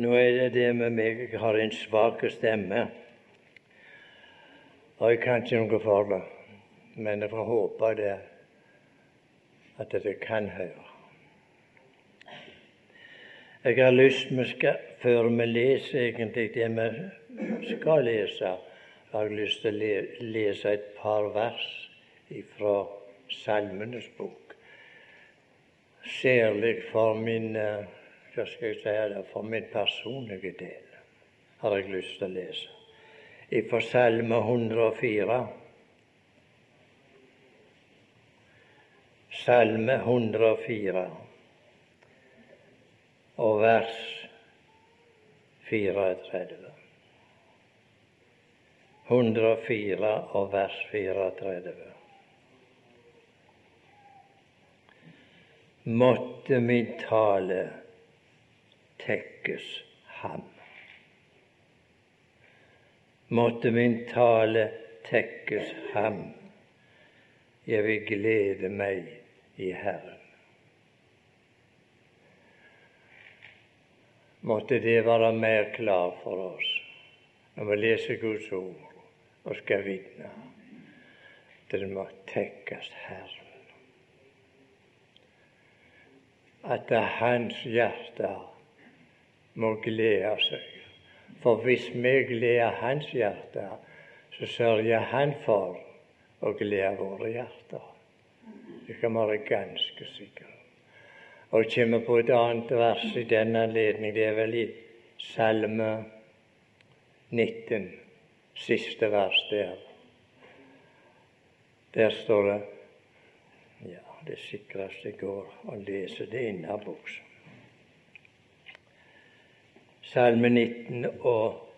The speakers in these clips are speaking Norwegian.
Nå er det det med meg jeg har en svak stemme, og jeg kan ikke noe for det. Men jeg får håpe det at dere kan høre. Jeg har lyst vi skal, Før vi leser egentlig det vi skal lese, har jeg lyst til å lese et par vers fra Salmenes bok. Særlig for min eh, hva skal jeg si det, for min personlige del har jeg lyst til å lese. Fra Salme 104. Salme 104 og vers 34. 104 og vers 34. Måtte min tale tekkes ham. Måtte min tale tekkes ham. Jeg vil glede meg i Herren. Måtte det være mer klar for oss når vi leser Guds ord og skal vitne. Det må tekkes Herren. At det er Hans hjerte må glede seg. For hvis vi gleder Hans hjerte, så sørger Han for å glede våre hjerter. Det kan være ganske sikkert. Og kommer på et annet vers i denne anledning. Det er vel i Salme 19, siste vers der. Der står det Ja, det sikreste går å lese det innabords. Salme 19 og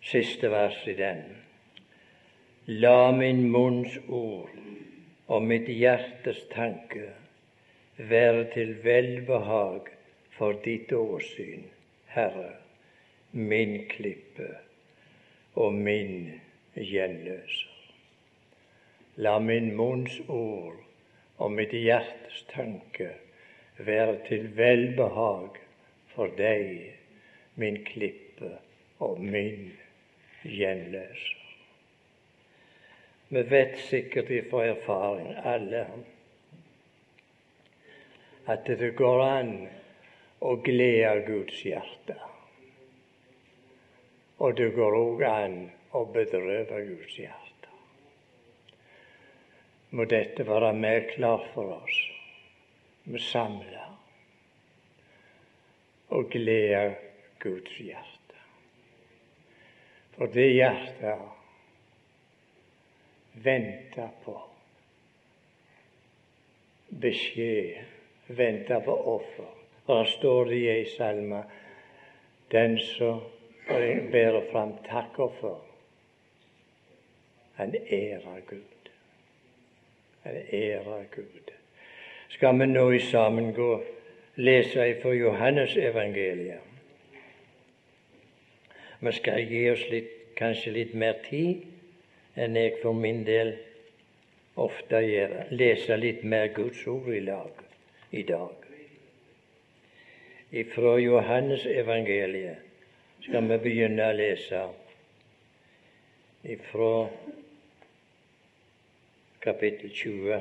siste vers i den. La min munns ord og mitt hjertes tanke være til velbehag for ditt åsyn, Herre, min klippe og min gjenløser. La min munns ord og mitt hjertes tanke være til velbehag for deg, min klippe og min gjenløser. Vi vet sikkert ifra erfaring, alle, at det går an å glede Guds hjerte. Og det går òg an å bedrøve Guds hjerte. Må dette være mer klart for oss. Vi samler og gleder Guds hjerte. For det hjertet venter på beskjed, venter på offer. Og da står det i salmen salme den som bærer fram takkoffer, han ærer Gud. Han ærer Gud. Skal vi nå i sammen gå lese fra Johannes evangeliet? Vi skal gi oss litt, kanskje litt mer tid enn jeg for min del ofte gjør. Lese litt mer Guds ord i, lag, i dag. Fra Johannes evangeliet skal vi begynne å lese fra kapittel 20.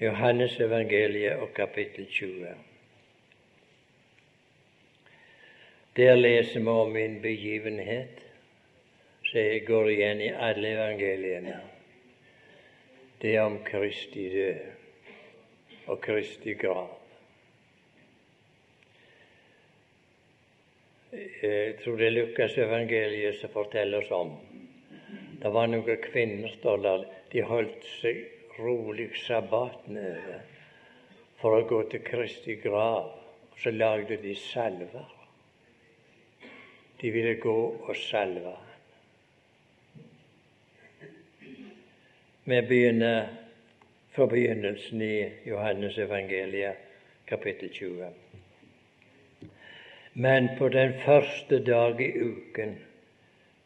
Johannes evangeliet og kapittel 20. Der leser vi om en begivenhet som går igjen i alle evangeliene. Det er om Kristi død og Kristi grav. Jeg tror det er Lukas evangeliet som forteller oss om. Det var noen kvinner, står der, de holdt seg rolig sabbaten over for å gå til Kristi grav. Og så lagde de salver. De ville gå og salve. Vi begynner fra begynnelsen i Johannes evangeliet, kapittel 20. Men på den første dag i uken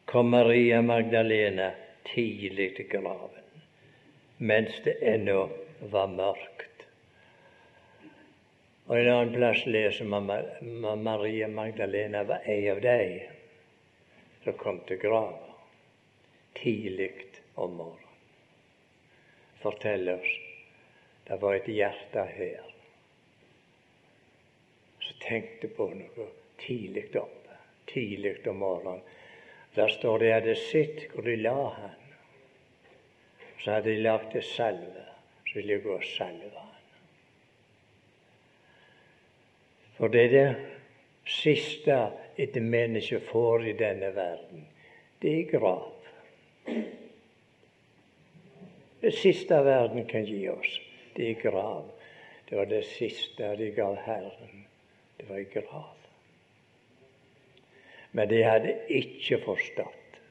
kom Maria Magdalena tidlig til graven, mens det ennå var mørkt. Og en annen plass leser man Maria Magdalena var ei av de som kom til grava tidlig om morgenen. Fortell oss. Det var et hjerte her. Som tenkte på noe tidlig oppe, tidlig om morgenen. Der står det at de hadde sett hvor de la han. Så hadde de lagt det salve, så ville de gå og salve han. For det er det siste et menneske får i denne verden, det er grav. Det siste verden kan gi oss, det er grav. Det var det siste de gav Herren. Det var ei grav. Men de hadde ikke forstått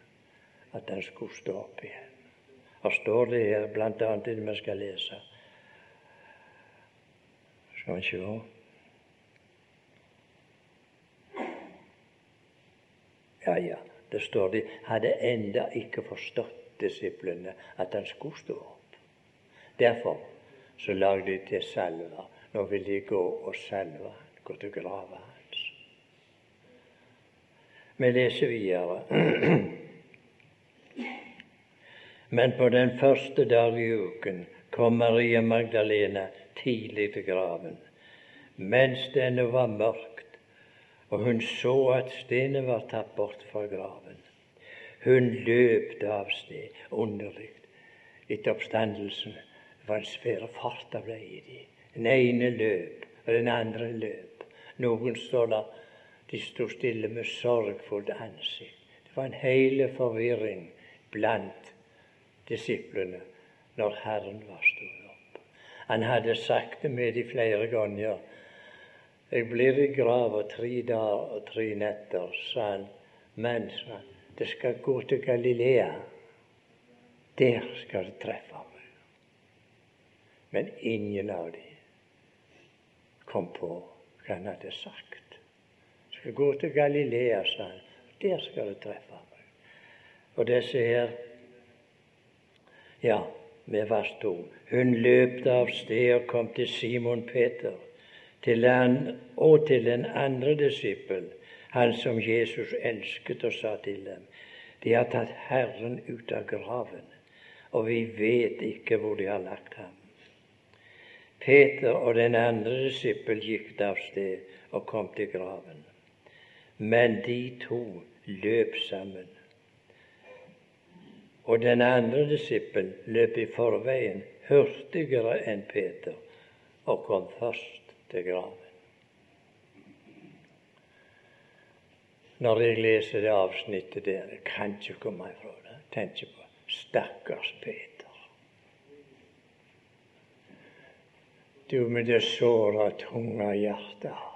at den skulle stå opp igjen. Her står det her bl.a. det vi skal lese. Skal vi se Ja, ja. Det står de hadde enda ikke forstått, disiplene, at han skulle stå opp. Derfor så lagde de til salva. Nå vil de gå og salve han, gå til grava hans. Vi leser videre. Men på den første dag i uken kom Maria Magdalena tidlig til graven, mens det ennå var mørkt, og hun så at steinen var tatt bort fra graven. Hun løp av sted, underlig, etter oppstandelsen. Var en svære fart av ble i de. Den ene løp, og den andre løp. Noen står der, de sto stille med sorgfullt ansikt. Det var en hel forvirring blant disiplene når Herren var stått opp. Han hadde sagt det med de flere ganger. Jeg blir i grava tre dager og tre netter, sa han, men sa han, det skal gå til Galilea. Der skal det treffe meg. Men ingen av dem kom på hva han hadde sagt. Det skal gå til Galilea, sa han. Der skal det treffe meg. Og disse her ja, vi var to. Hun løpte av sted og kom til Simon Peter til han, og til den andre disippel, han som Jesus elsket, og sa til dem De har tatt Herren ut av graven, og vi vet ikke hvor de har lagt ham. Peter og den andre disippel gikk av sted og kom til graven. Men de to løp sammen og den andre disippel løp i forveien hurtigere enn Peter og kom først til graven. Når jeg leser det avsnittet der, jeg kan ikke komme ifra det. Tenker på stakkars Peter. Du med det såra, tunge hjertet.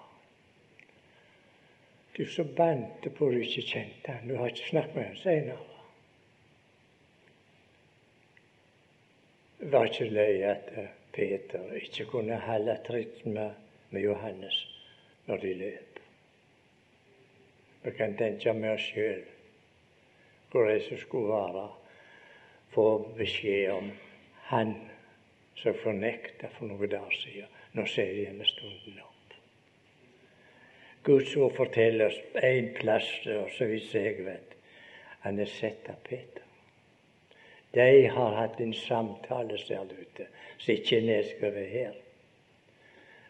Du som bandt på du ikke kjente han. Du har ikke snakket med han senere. var ikke lei at Peter ikke kunne holde tritt med, med Johannes når de løp. Vi kan tenke oss sjøl hvor det skulle være, få beskjed om han som fornekta for noen dager siden. Nå ser med stunden opp. Guds ord forteller oss en plass, og så vidt jeg vet, han er sett av Peter. De har hatt en samtale, ser det ut som ikke er nedskrevet her.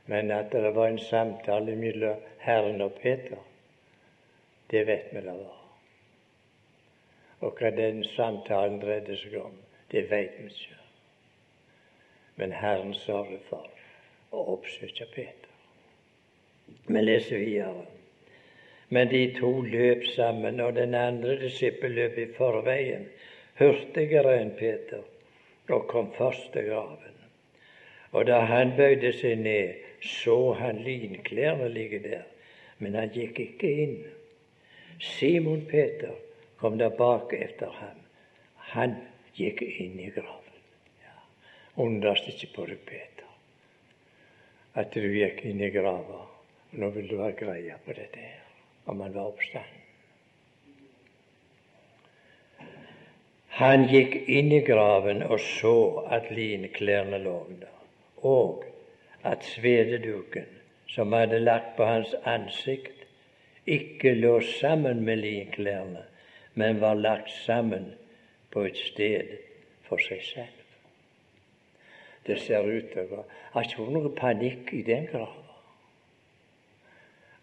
Men at det var en samtale mellom Herren og Peter, det vet vi det var. Og hva den samtalen dreide seg om, det vet vi ikke. Men Herren sørger for å oppsøke Peter. Vi leser videre. Men de to løp sammen, og den andre disippel løp i forveien hurtigere enn Peter og kom først til graven. Og da han bøyde seg ned, så han linklærne ligge der, men han gikk ikke inn. Simon Peter kom der bak etter ham. Han gikk inn i graven. Ja. Undres ikke på deg, Peter, at du gikk inn i grava. Nå vil du ha greie på dette her, om han var oppstanden. Han gikk inn i graven og så at linklærne lå der, og at svededuken som hadde lagt på hans ansikt, ikke lå sammen med linklærne, men var lagt sammen på et sted for seg selv. Det ser ut til å ha ikke vært noe panikk i den grava.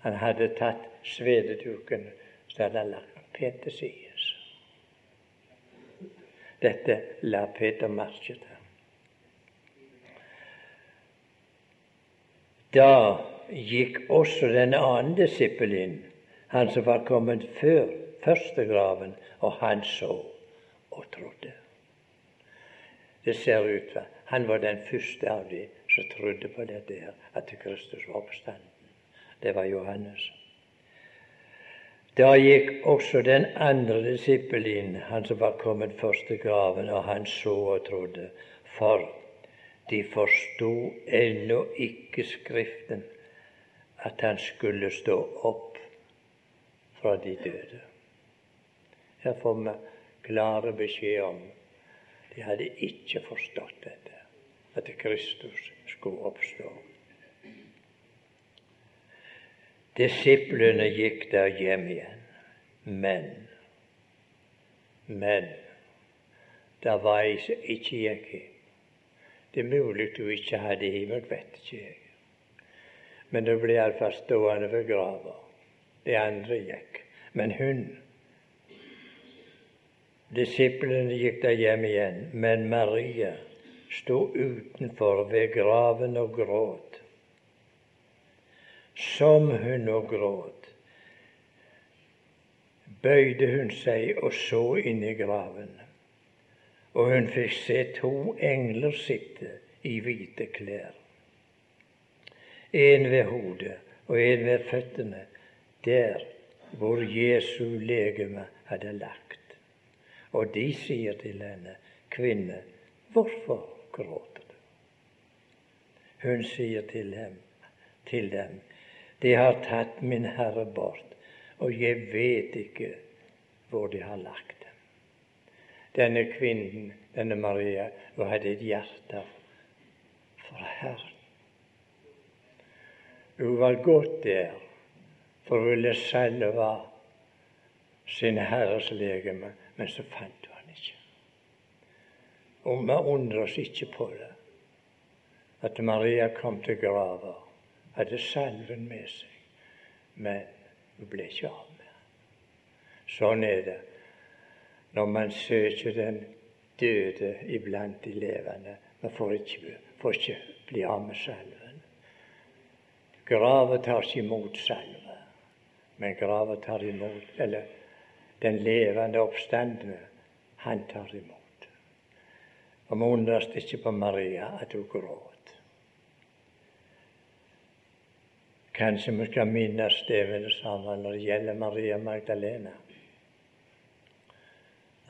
Han hadde tatt svededuken så hadde han lagt pent til side. Dette la Peter merke til. Da gikk også den annen disippel inn, han som var kommet før første graven, og han så og trodde. Det ser ut til han var den første av de som trodde på dette her, at Kristus var oppstanden. Det var Johannes. Da gikk også den andre disippel inn, han som var kommet først til graven, og han så og trodde. For de forsto ennå ikke Skriften, at han skulle stå opp fra de døde. Her får vi klare beskjed om de hadde ikke forstått dette, at Kristus skulle oppstå. Disiplene gikk der hjem igjen, men men det var ei som ikke gikk hjem. Det er mulig du ikke hadde himmel, vet ikke. Men du ble iallfall stående ved grava. Det andre gikk. Men hun Disiplene gikk der hjem igjen, men Maria sto utenfor ved graven og gråt. Som hun og gråt, bøyde hun seg og så inn i graven og hun fikk se to engler sitte i hvite klær. En ved hodet og en ved føttene, der hvor Jesu legeme hadde lagt. Og de sier til henne, kvinne, hvorfor gråter du? Hun sier til dem, til dem, de har tatt min Herre bort, og jeg vet ikke hvor de har lagt denne kvinnen, denne Maria, hun hadde et hjerte for Herren. Hun var godt der, for hun ville salve sin Herres legeme, men så fant hun han ikke. Og vi undrer oss ikke på det, at Maria kom til grava, hadde salven med seg, men hun ble ikke av med. Sånn er det når man søker den døde iblant de levende. Man får ikke, får ikke bli av med salven. Grava tar ikke imot salve, men grava tar imot Eller den levende oppstandende, han tar imot. Og vi undres ikke på Maria at hun gråt. Kanskje vi skal minnes det med det samme når det gjelder Maria Magdalena.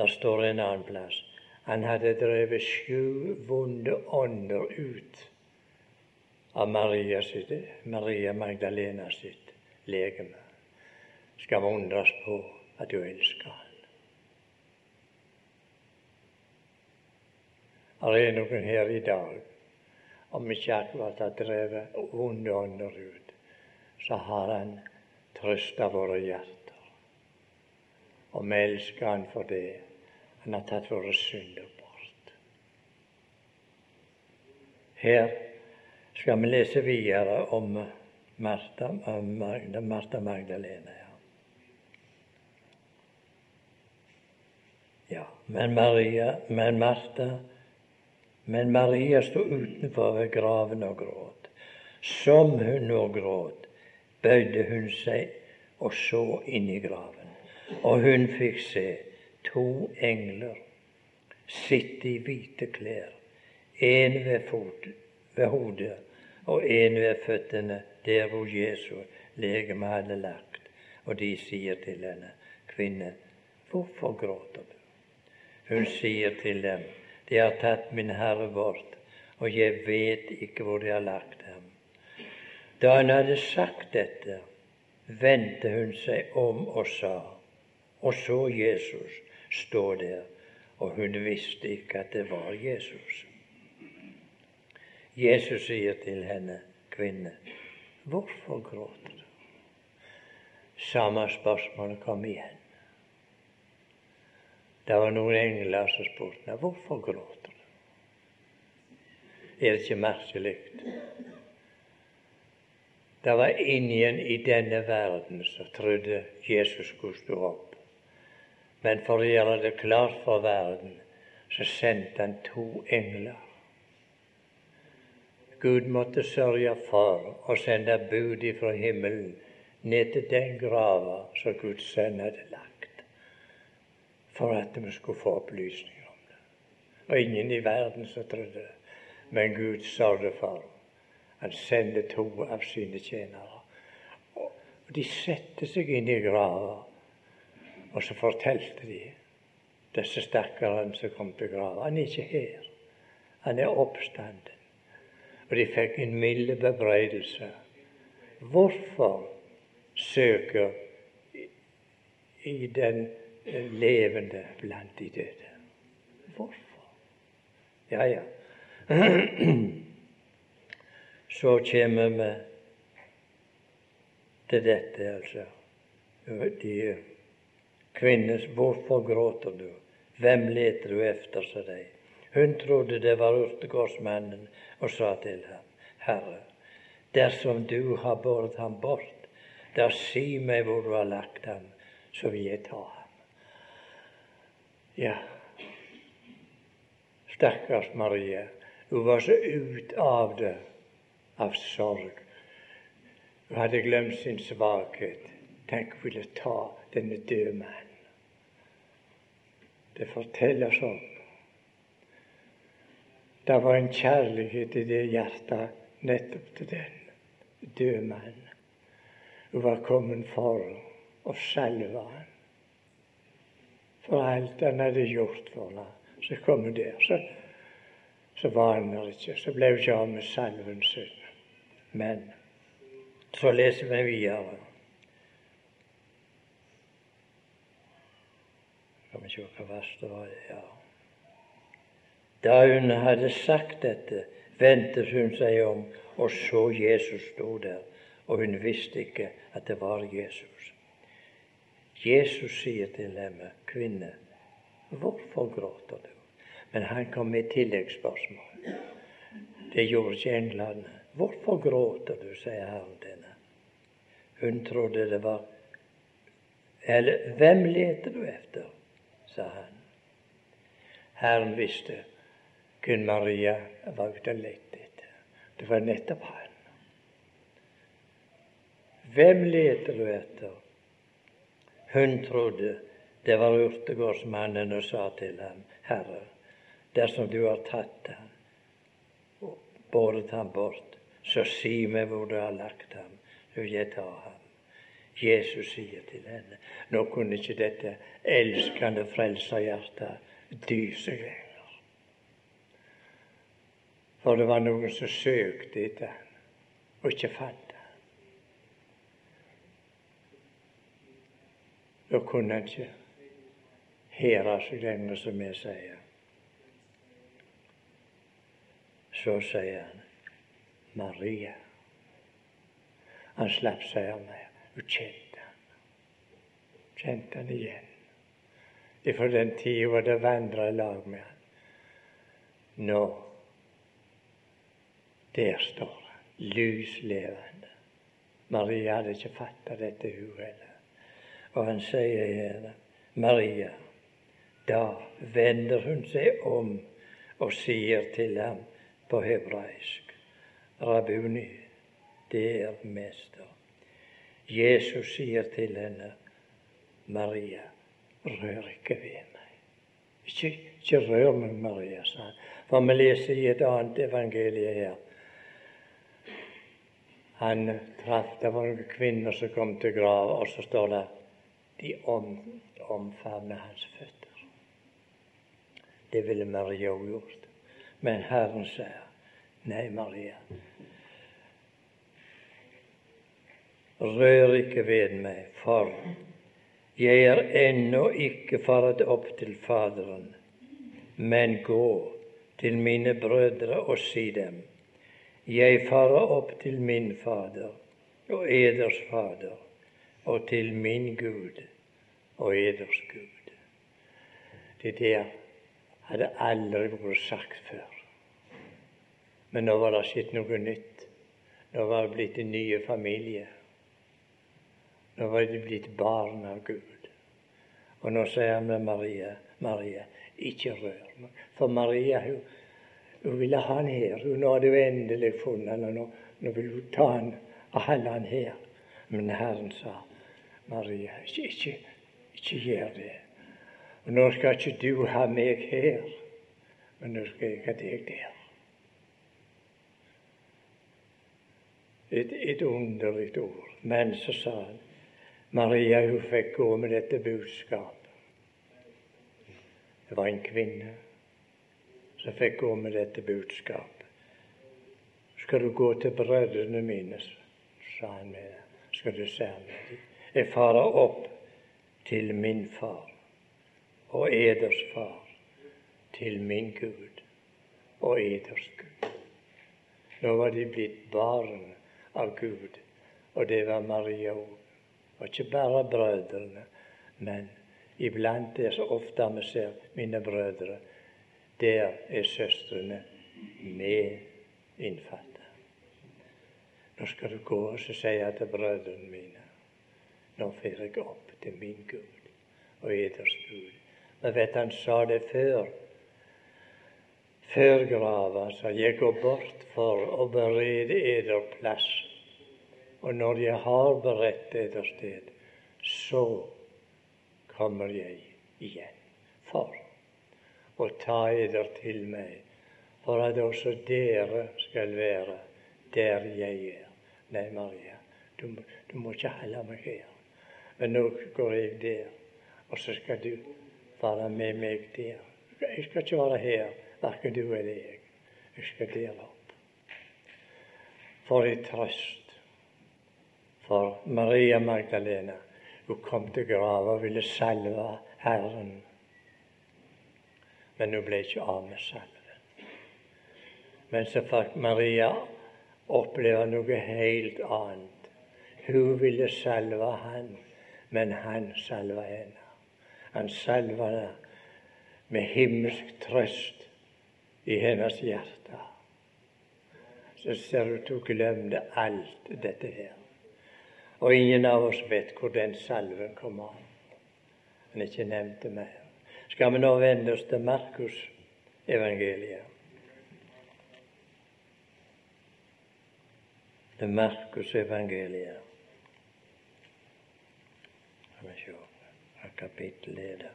Der står en annen plass. Han hadde drevet sju vonde ånder ut av Maria, sitt, Maria Magdalena sitt legeme. Skal vi undres på at du elsker han. Det er noen her i dag, om ikke akkurat har drevet vonde ånder ut, så har han trøsta våre hjerter. Og vi elsker han for det. Han har tatt våre synder bort. Her skal vi lese videre om Martha, Martha Magdalena. Ja. Men Maria, men Martha men Maria sto utenfor ved graven og gråt. Som hun nå gråt, bøyde hun seg og så inn i graven. Og hun fikk se to engler sitte i hvite klær, en ved, fot, ved hodet og en ved føttene, der hvor Jesu legeme hadde lagt. Og de sier til henne, kvinne, hvorfor gråter du? Hun sier til dem, de har tatt min Herre bort, og jeg vet ikke hvor de har lagt ham. Da hun hadde sagt dette, vendte hun seg om og sa, og så Jesus stå der, og hun visste ikke at det var Jesus. Jesus sier til henne, 'Kvinne, Hvorfor gråter du? Samme spørsmål kom igjen. Det var noen engler som spurte henne, hvorfor gråter du? Er det ikke merkelig? Det var ingen i denne verden som trodde Jesus skulle stå opp. Men for å gjøre det klart for verden, så sendte han to engler. Gud måtte sørge for å sende bud ifra himmelen ned til den grava som Guds sønn hadde lagt, for at vi skulle få opplysninger om det. Og ingen i verden som trodde det, men Gud sørget for han sendte to av sine tjenere. Og De satte seg inn i grava, og så fortalte de disse stakkarene som kom til grava. Han er ikke her. Han er oppstanden. Og de fikk en mild bebreidelse. Hvorfor søker i den levende blant de døde? Hvorfor? Ja, ja. så kommer vi til dette, altså. De kvinnes Hvorfor gråter du? Hvem leter du efter, sa de. Hun trodde det var urtegårdsmannen og sa til ham, Herre, dersom du har båret ham bort, da si meg hvor du har lagt ham, så vil jeg ta ham. Ja, stakkars Maria, hun var så ut av det av sorg. Hun hadde glemt sin svakhet. Tenk hun ville ta denne døde mannen. Det fortelles om det var en kjærlighet i det hjertet nettopp til den døde mannen. Hun var kommet for å skjelve han. For alt han hadde gjort for henne. Så kom hun der. Så, så var han der ikke. Så ble hun ikke av med salven sin. Men så leser vi videre. Vi se hva vers det ja. Da hun hadde sagt dette, vendte hun seg om og så Jesus stå der, og hun visste ikke at det var Jesus. Jesus sier til henne, 'Kvinne, hvorfor gråter du?' Men han kom med tilleggsspørsmål. Det gjorde ikke englene. Hvorfor gråter du, sier Herren henne. Hun trodde det var Eller hvem leter du etter? Sa han. Herren visste kun Maria var ute og lette etter. Det var nettopp han. Hvem leter du etter? Hun trodde det var urtegårdsmannen og sa til ham, Herre, dersom du har tatt ham og båret ham bort, så si meg hvor du har lagt ham, så vil jeg ta ham. Jesus sier til henne Nå kunne ikke dette elskende frelserhjertet dy seg lenger. For det var noen som søkte etter ham, og ikke fant ham. Da kunne han ikke høre seg lenger, som vi sier. Så sier han Maria. Han slapp seg av meg. Hun kjente han. Kjente han igjen. Ifra den tida hvor det vandra i lag med han. Nå, der står han, lys levende. Maria hadde ikke fatta dette, hun heller. Og han sier her Maria, da vender hun seg om og sier til ham på hebraisk Rabuni, der er mester. Jesus sier til henne, Maria, rør ikke ved meg. Ikke, ikke rør meg, Maria, sa han. For vi leser i et annet evangelie her. Han traff Det var noen kvinner som kom til grava, og så står det de om, omfavnet hans føtter. Det ville Maria òg gjort. Men Herren sier, nei, Maria, rør ikke ved meg, for jeg er ennå ikke faret opp til Faderen, men gå til mine brødre og si dem, jeg farer opp til min Fader og eders Fader, og til min Gud og eders Gud. Det der hadde aldri vært sagt før. Men nå var det skjedd noe nytt. Nå var det blitt en ny familie. Nå var det blitt barn av Gud. Og nå sier han med Maria, Maria, ikke rør meg. For Maria hun, hun ville ha han her. Hun hadde jo endelig funnet han, og nå, nå ville hun ta han og holde han her. Men Herren sa, Maria, ikke, ikke, ikke gjør det. Og nå skal ikke du ha meg her, men nå skal jeg ha deg der. Et, et underlig ord. Men så sa han Maria hun fikk gå med dette budskapet. Det var en kvinne som fikk gå med dette budskapet. Skal du gå til brødrene mine, sa han med det, skal du med dem. Jeg farer opp til min far og eders far, til min Gud og eders Gud. Nå var de blitt barn av Gud, og det var Maria òg. Og ikke bare brødrene, men iblant er så ofte vi ser mine brødre, der er søstrene med innfattet. Nå skal du gå og si til brødrene mine Nå fer jeg opp til min Gud og eders. Men vet han sa det før. Før grava sa jeg går bort for å berede eder plass. Og når jeg har beredt sted, så kommer jeg igjen for å ta eder til meg, for at også dere skal være der jeg er. Nei, Maria, du, du må ikke holde meg her. Men nå går jeg der, og så skal du være med meg der. Jeg skal ikke være her, verken du eller jeg. Jeg skal dele opp. For en trøst for Maria Magdalena hun kom til grava og ville salve Herren. Men hun ble ikke av med salven. Men så fikk Maria oppleve noe helt annet. Hun ville salve han, men han salva henne. Han salva henne med himmelsk trøst i hennes hjerte. Så ser du at hun glemte alt dette her. Og ingen av oss vet hvor den salven kom av. Han er ikke nevnt det mer. Skal vi nå vende oss til Markus evangeliet? Til Markus evangeliet. Skal vi se hva kapittel er det.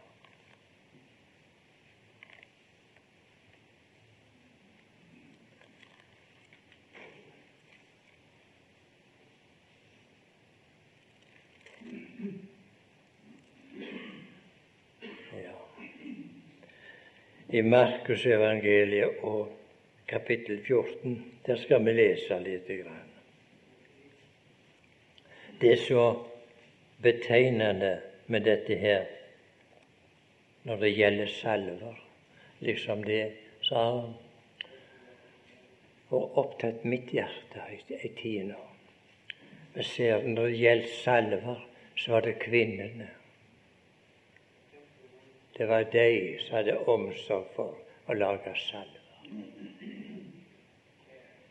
I Markusevangeliet og kapittel 14. Der skal vi lese litt. Det er så betegnende med dette her når det gjelder salver, liksom det sa han og opptatt mitt hjerte ei tid nå. Vi ser når det gjelder salver, så var det kvinnene. Det var de som hadde omsorg for å lage salver.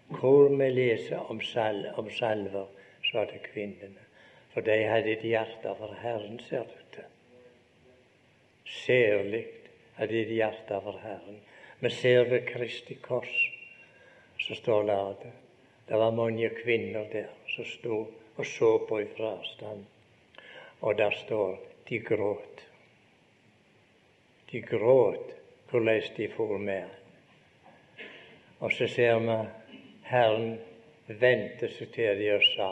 Hvor vi leser om, sal om salver, så det kvinnene. For de hadde et hjerte for Herren, ser du til. Særlig hadde de et hjerte for Herren. Vi ser ved Kristi kors, så står det det var mange kvinner der som sto og så på ifra avstand. Og der står de gråt. De gråt hvordan de for med. Og så ser vi Herren vendte seg til dem og sa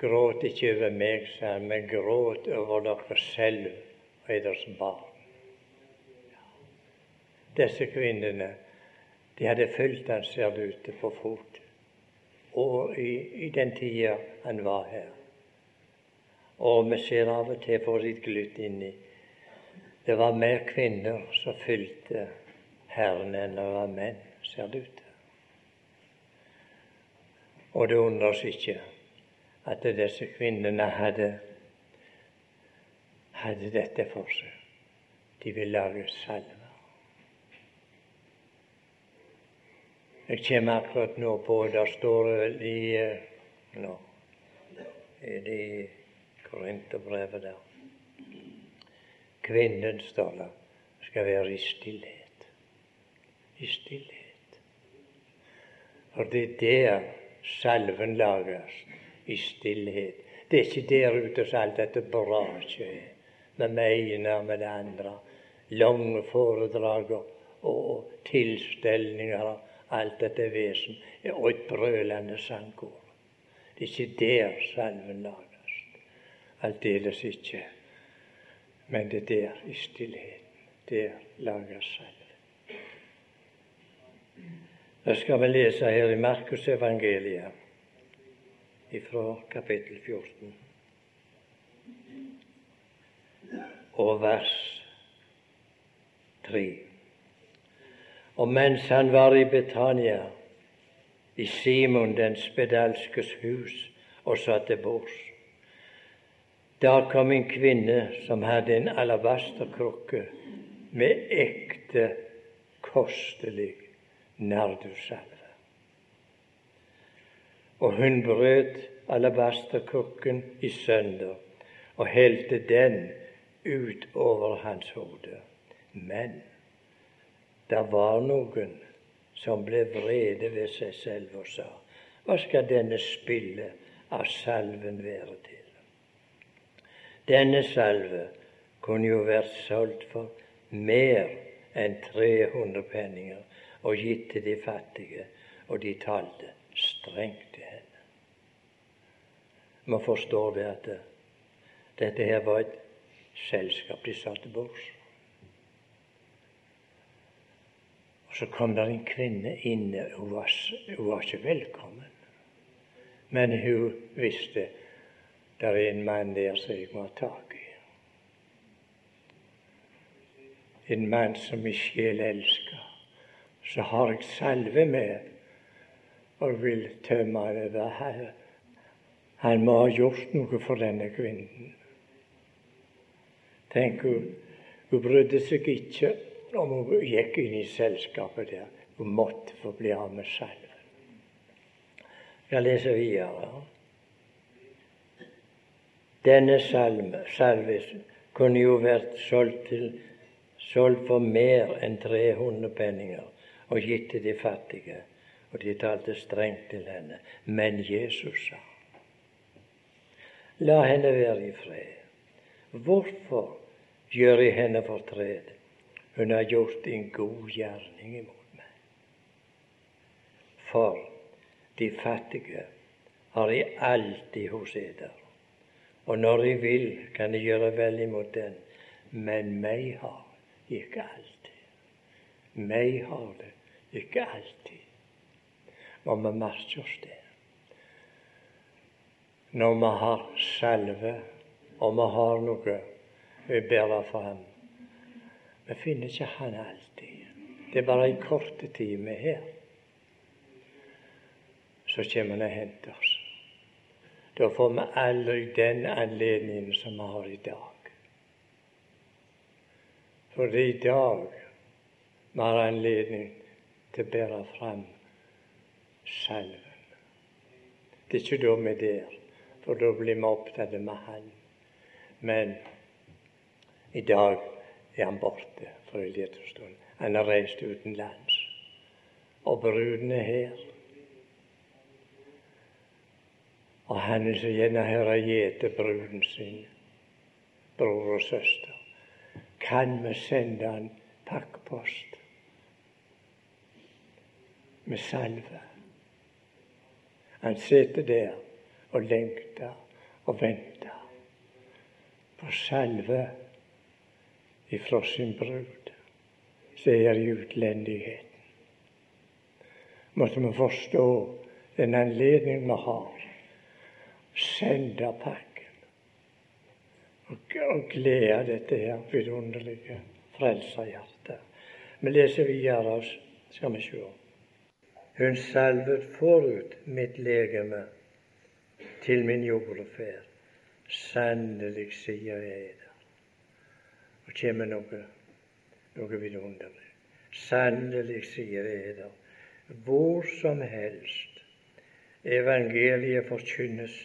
Gråt ikke over meg, sa han, men gråt over dere selv og deres barn. Disse kvinnene de hadde fulgt han, ser det ute, på fot. Og i, i den tida han var her. Og vi ser av og til for litt glutt inni det var mer kvinner som fylte Herren enn det var menn, ser det ut til. Og det undres ikke at disse kvinnene hadde, hadde dette for seg. De vil lage salver. Jeg kommer akkurat nå på Det står vel i eh, nå, i det Korinterbrevet der. Kvinnen, står det, skal være i stillhet. I stillhet. For det er der salven lages. I stillhet. Det er ikke der ute som alt dette braket er, med mener med det andre. Lange foredrag og tilstelninger alt dette vesen og et brølende sangkor. Det er ikke der salven lages. Aldeles ikke. Men det er der, i stillheten. Der lager salven. Jeg skal vi lese her i Markus evangeliet fra kapittel 14 og vers 3. Og mens han var i Betania, i Simon den spedalskes hus, og satt til bords, da kom en kvinne som hadde en alabasterkrukke med ekte, kostelig nardussalve. Og hun brøt alabasterkrukken i sønder og helte den ut over hans hode. Men det var noen som ble vrede ved seg selv og sa hva skal denne spille av salven være til? Denne salve kunne jo vært solgt for mer enn 300 penninger og gitt til de fattige, og de talte strengt til henne. Man forstår det at dette her var et selskap de satte bords. så kom det en kvinne inn. Hun var, hun var ikke velkommen. Men hun visste det er en mann der som jeg må ha tak i. En mann som min sjel elsker. Så har jeg salve med og vil tømme det. her. han må ha gjort noe for denne kvinnen. Tenk, hun, hun brydde seg ikke om hun gikk inn i selskapet der. Hun måtte få bli av med salven. Jeg leser videre. Denne salme, salvis kunne jo vært solgt, til, solgt for mer enn 300 penninger og gitt til de fattige. Og de talte strengt til henne. Men Jesus sa, la henne være i fred. Hvorfor gjør jeg henne fortred? Hun har gjort en god gjerning imot meg. For de fattige har jeg alltid hos eder. Og når jeg vil, kan jeg gjøre vel imot den. Men meg har ikke alltid. Meg har det ikke alltid. Og vi merker oss det. Når vi har salve, og vi har noe vi bærer fram, vi finner ikke Han alltid. Det er bare en kort tid vi er her. Så kommer Han og henter oss. Da får vi aldri den anledningen som vi har i dag. For det er i dag vi har anledning til å bære fram salven. Det er ikke da vi er der, for da blir vi opptatt med Han. Men i dag er han borte for en liten stund. Han har reist utenlands. Og bruden er her. Og han er så gjerne her har gjete bruden sin, bror og søster. Kan vi sende han pakkpost med salve? Han sitter der og lengter og venter på salve ifra sin brud, som er i utlendigheten. Måtte vi forstå den anledning vi har, sende pakken og, og glede dette her vidunderlige frelserhjertet. Vi leser videre, skal vi se. Hun salvet forut mitt legeme til min jordeferd. Sannelig sier jeg det. Og kommer noe, noe vidunderlig. Sannelig sier jeg det. hvor som helst evangeliet forkynnes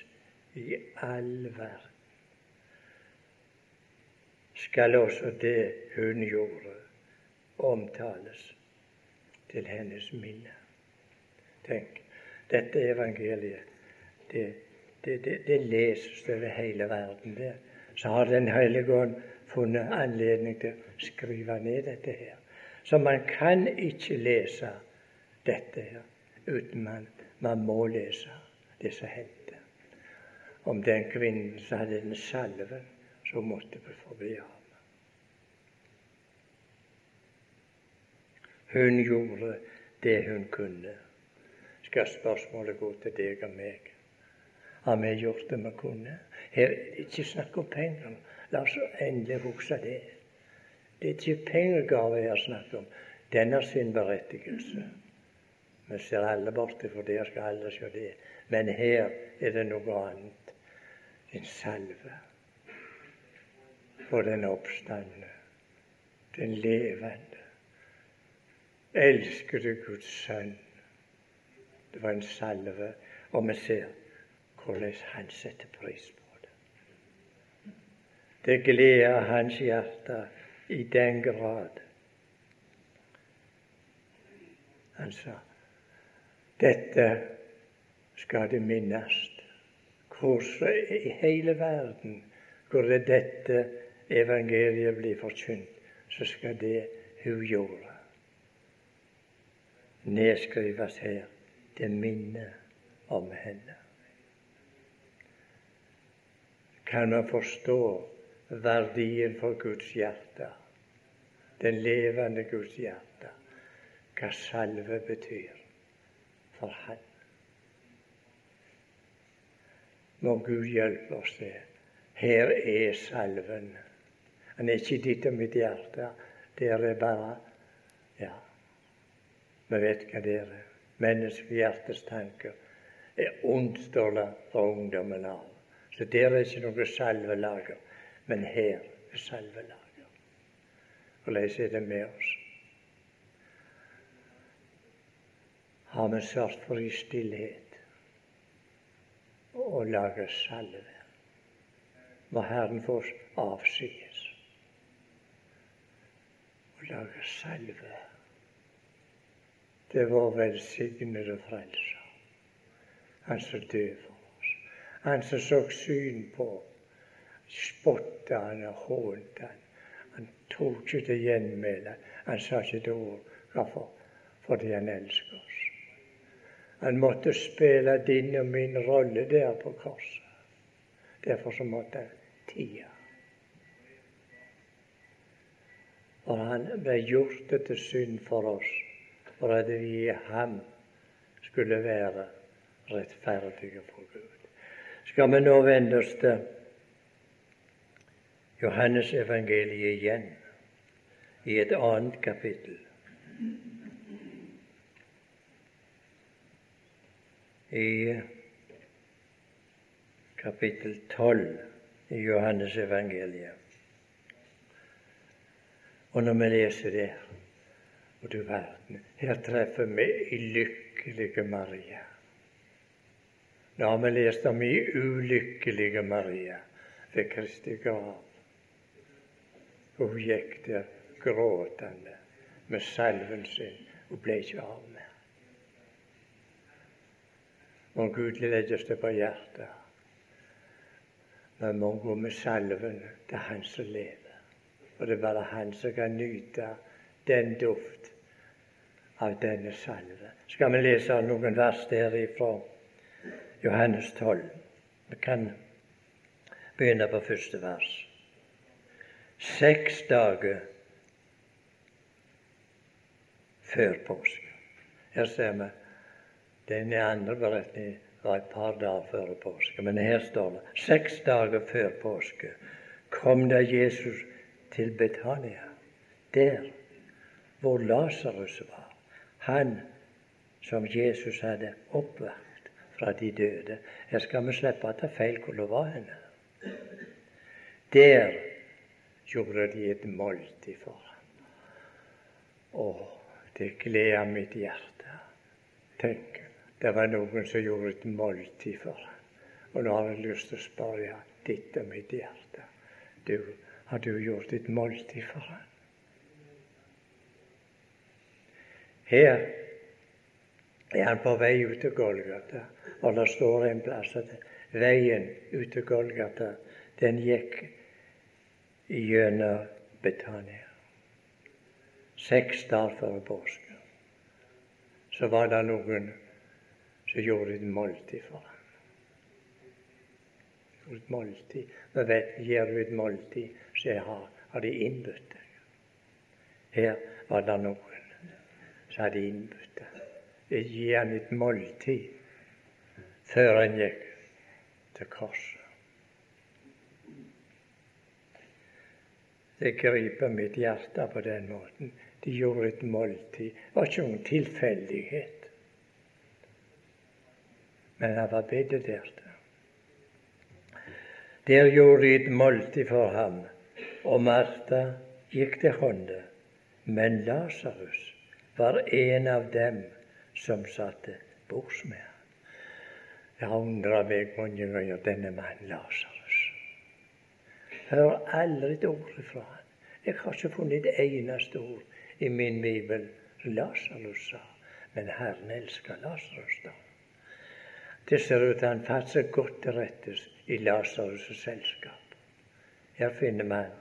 i all verden, skal også det hun gjorde, omtales til hennes minne. Tenk, dette evangeliet, det, det, det, det leses over hele verden. Det. Så har Den hellige ånd funnet anledning til å skrive ned dette her. Så man kan ikke lese dette her uten man, man må lese det som hendte. Om den kvinnen som hadde den salven, så måtte vi forbi ham. Hun gjorde det hun kunne. Skal spørsmålet gå til deg og meg? Har vi gjort det vi kunne? Her er det ikke snakk om penger. La oss endelig huske det. Det er ikke pengegave her snakk om. Den har sin berettigelse. Vi ser alle borte, for der skal alle se det. Men her er det noe annet. En salve for den oppstandende, den levende elskede Guds sønn. Det var en salve, og vi ser hvordan han setter pris på det. Det gleder hans hjerte i den grad. Han sa dette skal det minnes. Hvor i hele verden hvor det dette evangeliet blir forkynt, så skal det hun gjorde nedskrives her til minne om henne. Kan man forstå verdien for Guds hjerte, den levende Guds hjerte, hva salve betyr for Han? Må Gud hjelpe oss det. Her er salven. Han er ikke ditt og mitt hjerte. Der er bare ja, vi vet hva det er. Menneskehjertets tanker er ondt, fra ungdommen av. Så der er ikke noe salvelager. Men her er salvelager. Hvordan er det med oss? Har vi sørget for i stillhet å lage salve? Må Herren få oss avsides å lage salve det var velsignede frelser. Han som døde for oss. Han som så syn på spotta han og hånte han. Han tok ikke til gjenmæle. Han sa ikke et ord. Hvorfor? Fordi han elsker oss. Han måtte spille din og min rolle der på korset. Derfor så måtte han tie. For han ble gjort til synd for oss for at vi i ham skulle være rettferdige for Gud. Skal vi nå vende oss til Johannes evangeliet igjen, i et annet kapittel. I kapittel 12 i Johannes evangeliet. Og når vi leser det og du verden, her treffer vi i lykkelige Maria. Nå har vi lest om i ulykkelige Maria ved Kristi grav. Hun gikk der gråtende med salven sin og ble ikke av med. Må Gud legges det på hjertet. Vi må gå med salven til Han som lever. Og det er bare Han som kan nyte den duft av denne salve. Skal vi lese noen vers derifra Johannes 12? Vi kan begynne på første vers. Seks dager før påske. Her ser vi den andre beretningen var et par dager før påske. Men her står det seks dager før påske kom da Jesus til Betania, der hvor Lasarus var han som Jesus hadde oppvakt fra de døde. Her skal vi slippe å ta feil hvor det var henne. Der gjorde de et måltid for ham. Å, det gleder mitt hjerte. Tenk, det var noen som gjorde et måltid for ham. Og nå har jeg lyst til å spørre ditt og mitt hjerte. Du, har du gjort et måltid for ham? Her er han på vei ut til Golgata, og det står en plass at veien ut til Golgata, den gikk gjennom Betania. Seks dager før påske så var det noen som gjorde et måltid for ham. Gjorde et måltid. Vi vet, Gjør du et måltid, så har, har de innbudt deg. Her var det noen som hadde innbudt deg. Gi ham et måltid før han gikk til korset. Det griper mitt hjerte på den måten. De gjorde et måltid. Det var ikke noen tilfeldighet. Men han var bedt der. Gjorde de et måltid for ham, og Martha gikk til hånde. Men Lasarus var en av dem som satte bords med ham. Jeg undra meg mange ganger denne mannen Lasarus hører aldri et ord fra han. Jeg har ikke funnet et eneste ord i min bibel Lasarus sa. Men Herren elsker Lasarus, da. Det ser ut til han fatt seg godt til rettes i Lasarus' selskap. Her finner man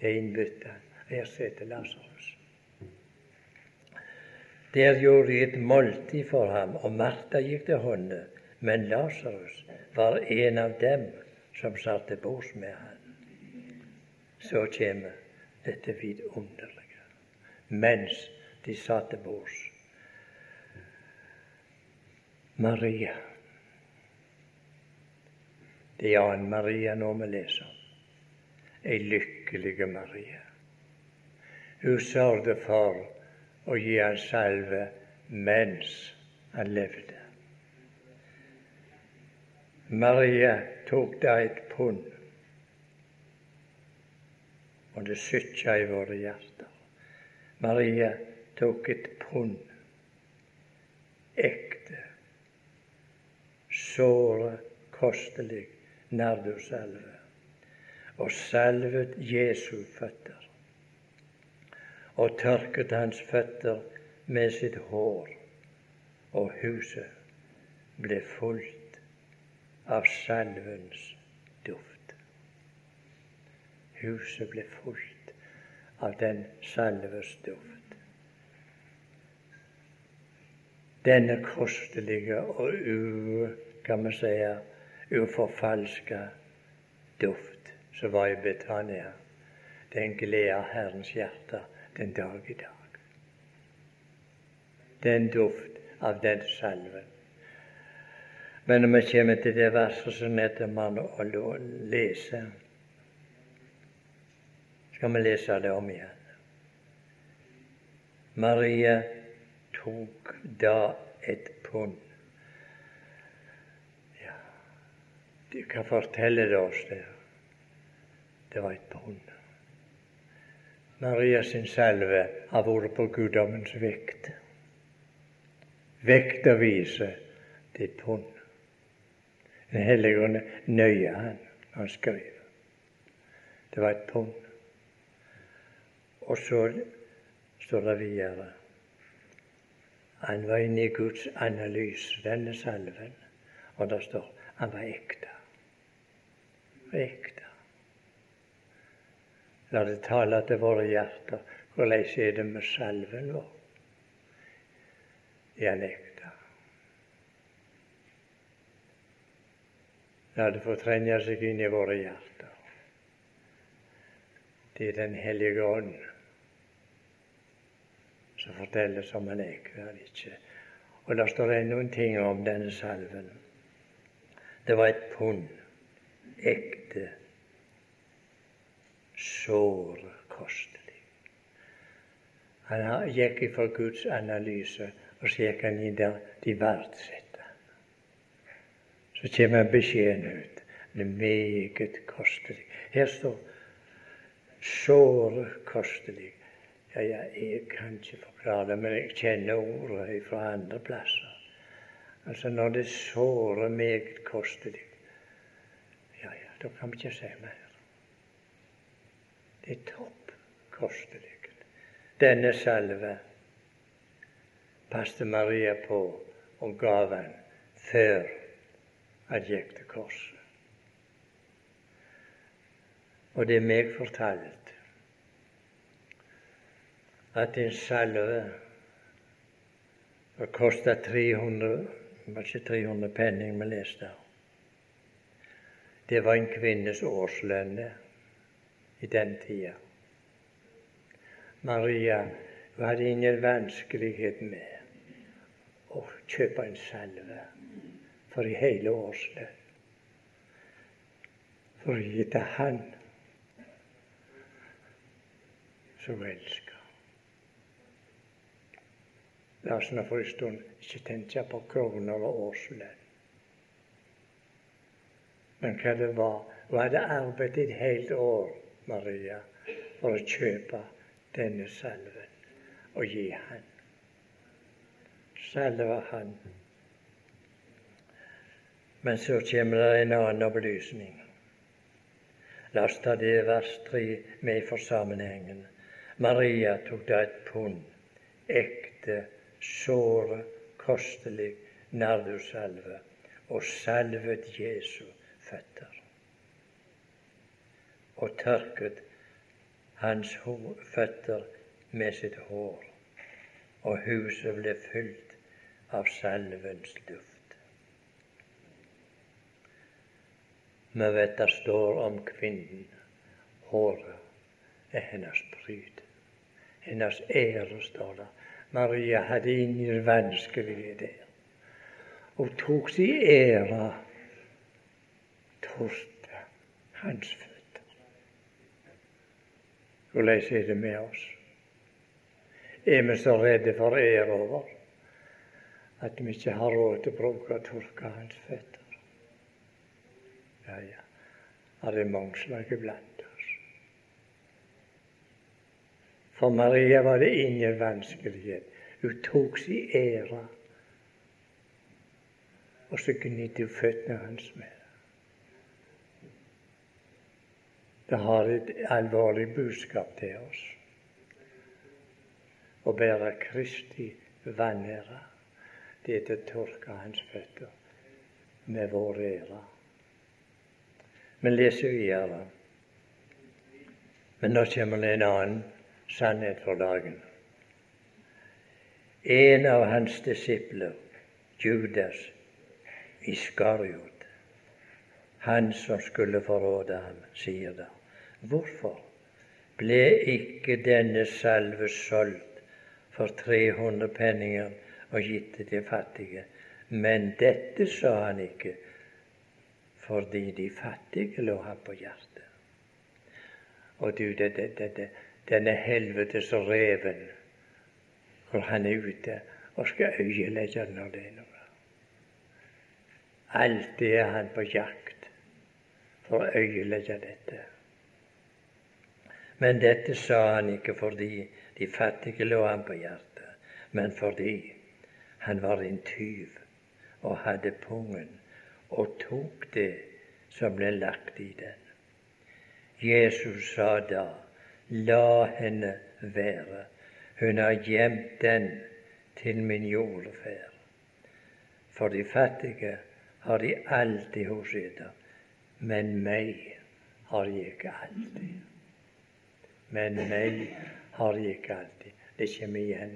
det innbyttet. Her sitter Lasarus. Der gjorde de et måltid for ham, og Martha gikk til hånde. men Lasarus var en av dem som satt til bords med ham så kommer dette vidunderlige. Mens de satt til bords. Maria. Det er annen Maria nå vi leser. Ei lykkelige Maria. Hun sørget for å gi han salve mens han levde. Maria tok da et pund og det sytja i våre hjerter. Maria tok et pund ekte, såre, kostelig nardussalve og salvet Jesu føtter og tørket hans føtter med sitt hår, og huset ble fullt av salvens duft. Huset ble fullt av den salves duft. Denne kostelige og u, kan vi si, uforfalska duft som var i Betania, den gleder Herrens hjerte den dag i dag. Den duft av den salven. Men når vi kommer til det verset som nettopp man lese skal vi lese det om igjen. Maria tok da et pund. Ja, hva forteller det oss der? Det var et pund. Maria sin salve har vært på guddommens vekt. Vekta viser det et pund. Den hellige nøye han når han skriver. Det var et pund. Og så står det videre Han var inne i Guds analyse, denne salven. Og det står han var ekte. Ekte. La det tale til våre hjerter. Hvordan er det med salven vår? Ekte? La det få trenge seg inn i våre hjerter. Det er Den hellige ånd som forteller som han er hver ikke. Og det står ennå en ting om denne salven. Det var et pund ekte, såre kostelig. Han gikk ifra Guds analyse, og så gikk han inn der de verdsetter Så kommer beskjeden ut. Det er meget kostelig. Her står såre kostelig. Ja, ja, jeg kan ikke forklare det, men jeg kjenner ordet fra andre plasser. Altså når det sårer meget kostelig, da kan vi ikke si mer. Det er topp kostelig. Denne salve passet Maria på og gav han før han gikk til korset. Og det er meg fortalt at en salve som kosta 300 var ikke 300 penning vi leste av. Det var en kvinnes årslønn i den tida. Maria hun hadde ingen vanskelighet med å kjøpe en salve for i hele årslønn. For å gi til Han som elsker. La oss nå for en stund ikke tenke på kroner og årslønn. Men hva det var Hun hadde arbeidet et helt år, Maria, for å kjøpe denne salven og gi han. Salve han. Men så kommer det en annen opplysning. La oss ta det vers tre med for sammenhengen. Maria tok da et pund ekte, såre, kostelig nardussalve og salvet Jesu føtter. Og tørket hans føtter med sitt hår, og huset ble fylt av salvens luft. Vi vet det står om kvinnen. Håret er hennes pryd. Hennes ære, står det. Maria hadde ingen vanskeligheter. Hun tok sin ære torte hans føtter. Hvordan er det med oss? Er vi så redde for ære over at vi ikke har råd til å bruke og tørke hans føtter? Ja, ja, det er mange slike blant oss. For Maria var det ingen vanskelighet. Hun tok sin ære, og så gnidde hun føttene hans med. Det har et alvorlig budskap til oss. Å bære Kristi vanære, det er til å tørke hans føtter med vår ære. Men leser videre. Men nå kommer det en annen sannhet for dagen. En av hans disipler, Judas Iskariot, han som skulle forråde ham, sier det. Hvorfor ble ikke denne salve solgt for 300 penninger og gitt til de fattige? Men dette sa han ikke, fordi de fattige lå ham på hjertet. Og du, det, det, det, denne helvetes reven, hvor han er ute og skal øyelegge når det er noe. Alltid er han på jakt for å øyelegge dette. Men dette sa han ikke fordi de fattige lå ham på hjertet, men fordi han var en tyv og hadde pungen og tok det som ble lagt i den. Jesus sa da, la henne være, hun har gjemt den til min jordferd. For de fattige har de alltid hos seg men meg har de ikke alltid. Men meg har jeg ikke alltid. Det kommer igjen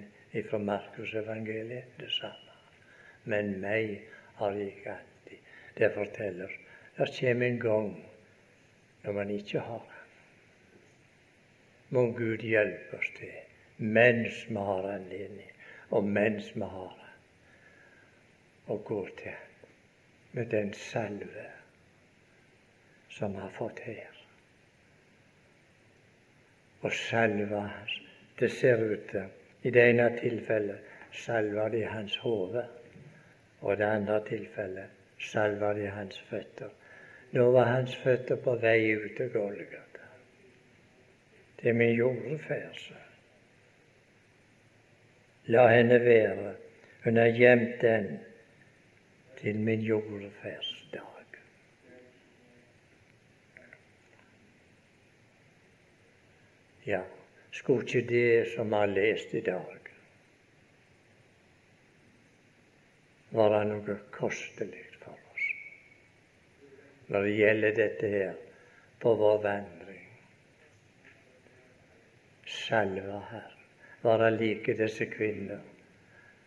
fra Markusevangeliet, det samme. Men meg har jeg ikke alltid. Det forteller det kommer en gang når man ikke har Han. Må Gud hjelpe oss til, mens vi har anledning, og mens vi har Han, å gå til med den salve som har fått her. Og salva Det ser ut til I det ene tilfellet salva de hans hode, og i det andre tilfellet salva de hans føtter. Nå var hans føtter på vei ut til Golgata. Det er min jordferd, La henne være. Hun har gjemt den til min jordferdsdag. Ja, skulle ikke det som vi har lest i dag, være noe kostelig for oss når det gjelder dette her på vår vandring? Salva Herren. Være like disse kvinner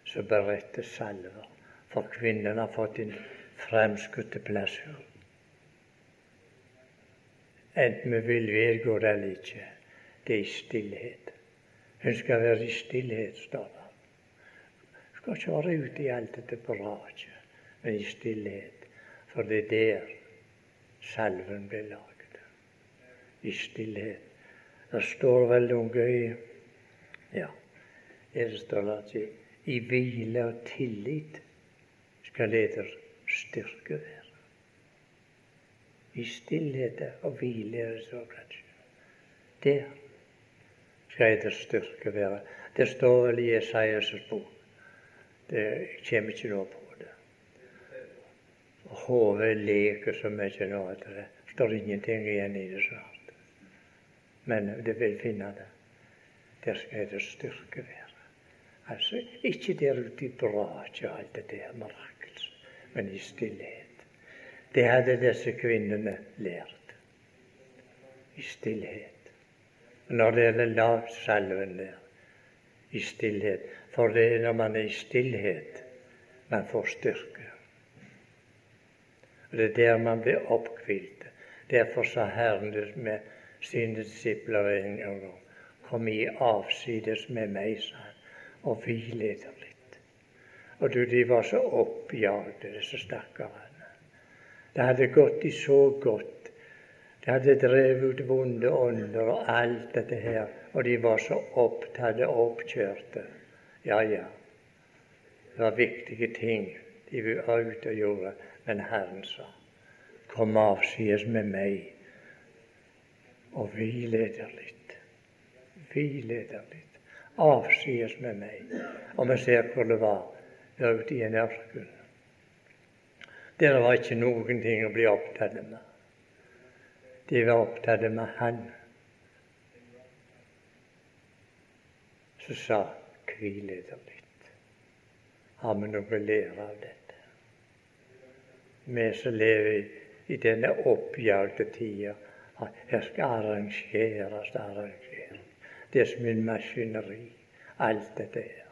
som beretter salver. For kvinnen har fått en fremskutt plass. Enten vi vil vedgå det eller ikke. Det er i stillhet. En skal være i stillhet, står det. Skal ikke være ute i alt dette braket, men i stillhet. For det er der salven blir laget. I stillhet. Det står vel noe i Ja, det står at i hvile og tillit skal leder styrke være. I stillhet og hvile er det så kanskje. Der skal eder styrke være. Det står vel i Jesajas' bok. Det kommer ikke noe på det. Hodet leker så mye nå at det står ingenting igjen i det snart. Men det vil finne det. Der skal det styrke være. Altså, ikke der ute i braket og alt det der mirakels, men i stillhet. Det hadde disse kvinnene lært. I stillhet. Når det lavt salven der, i stillhet. For det er når man er i stillhet man får styrke. Og Det er der man blir oppkvilt. Derfor sa Herren det med sine disipler en gang Kom i avsides med meg, sa han og hvile litt. Og du, de var så oppjagde, disse stakkarene. Det hadde gått de så godt. De hadde drevet ut vonde ånder og alt dette her, og de var så opptatt og oppkjørte. Ja, ja, det var viktige ting de var ute og gjorde, men Herren sa, kom avsides med meg og hvil litt. Hvil litt avsides med meg. Og vi ser hvor det var der ute i en ørken. Der var ikke noen ting å bli opptatt med. De var opptatt med Han. Så sa hvil dere litt. Har vi noe å lære av dette? Vi som lever i denne oppjagde tida. Her skal arrangeres, arrangeres. Det er som en maskineri, alt dette her.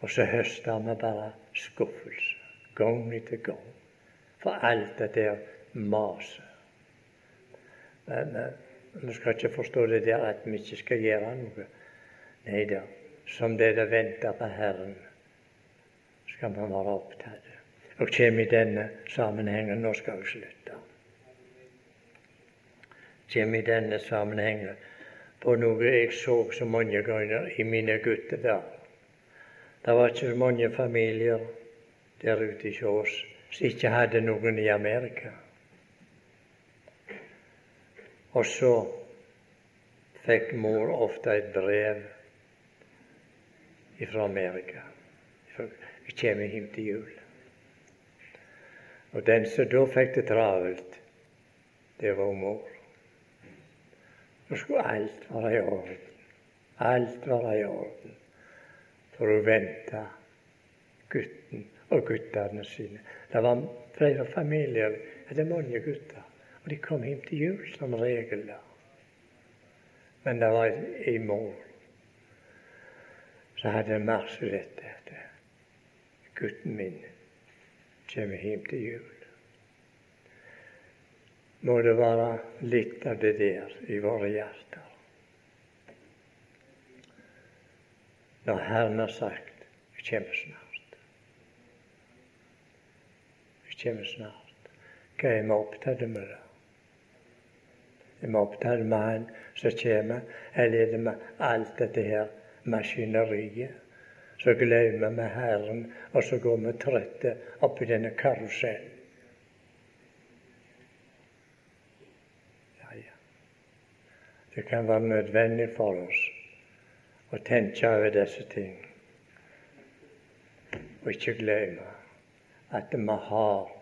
Og så høster vi bare skuffelse, gang etter gang, for alt dette der maset. Men vi skal ikke forstå det der at vi ikke skal gjøre noe. Nei da, som det det venter på Herren, skal vi være opptatt. Og kommer i denne sammenhengen Nå skal vi slutte. Kommer i denne sammenhengen på noe jeg så så mange ganger i mine guttedager. Det var ikke så mange familier der ute hos oss som ikke hadde noen i Amerika. Og så fikk mor ofte et brev fra Amerika. Vi kommer hjem til jul. Og den som da fikk det travelt, det var mor. Nå skulle alt være i orden. Alt være i orden. For å vente gutten og guttene sine. Det var flere familier. Det er mange gutter. Og de kom hjem til jul som regel. da. Men det var i mål. så hadde marsjet dette at gutten min kommer hjem til jul må det være litt av det der i våre hjerter. Når Herren har sagt 'Jeg kommer snart'. Jeg kommer snart. Hva er vi opptatt med da? Er vi opptatt med Han som kommer, eller er det med alt dette her maskineriet så glemmer vi Herren, og så går vi trøtte oppi denne karusellen. Ja, ja. Det kan være nødvendig for oss å tenke over disse ting, og ikke glemme at vi har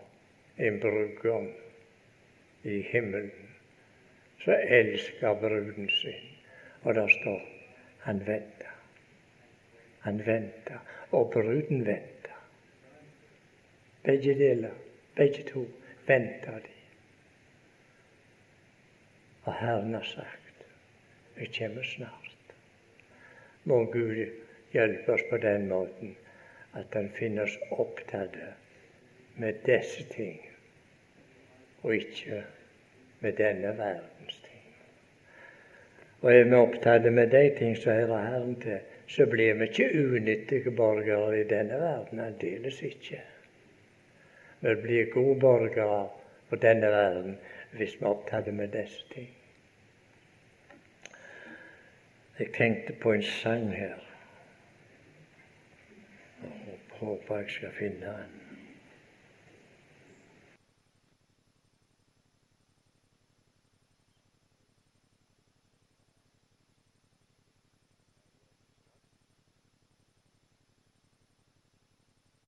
en brudgom i himmelen som elsker bruden sin. Og der står han venter. Han venter, og bruden venter. Begge deler, begge to, venter de. Og Herren har sagt, jeg kommer snart. Må Gud hjelpe oss på den måten at Han finner oss opptatt med disse ting, og ikke med denne verdens ting. Og er vi opptatt med de ting som hører Herren til, så blir vi ikke unyttige borgere i denne verden. Aldeles ikke. Vi blir gode borgere på denne verden hvis vi er opptatt med disse ting. Jeg tenkte på en sang her. Håper jeg skal finne den.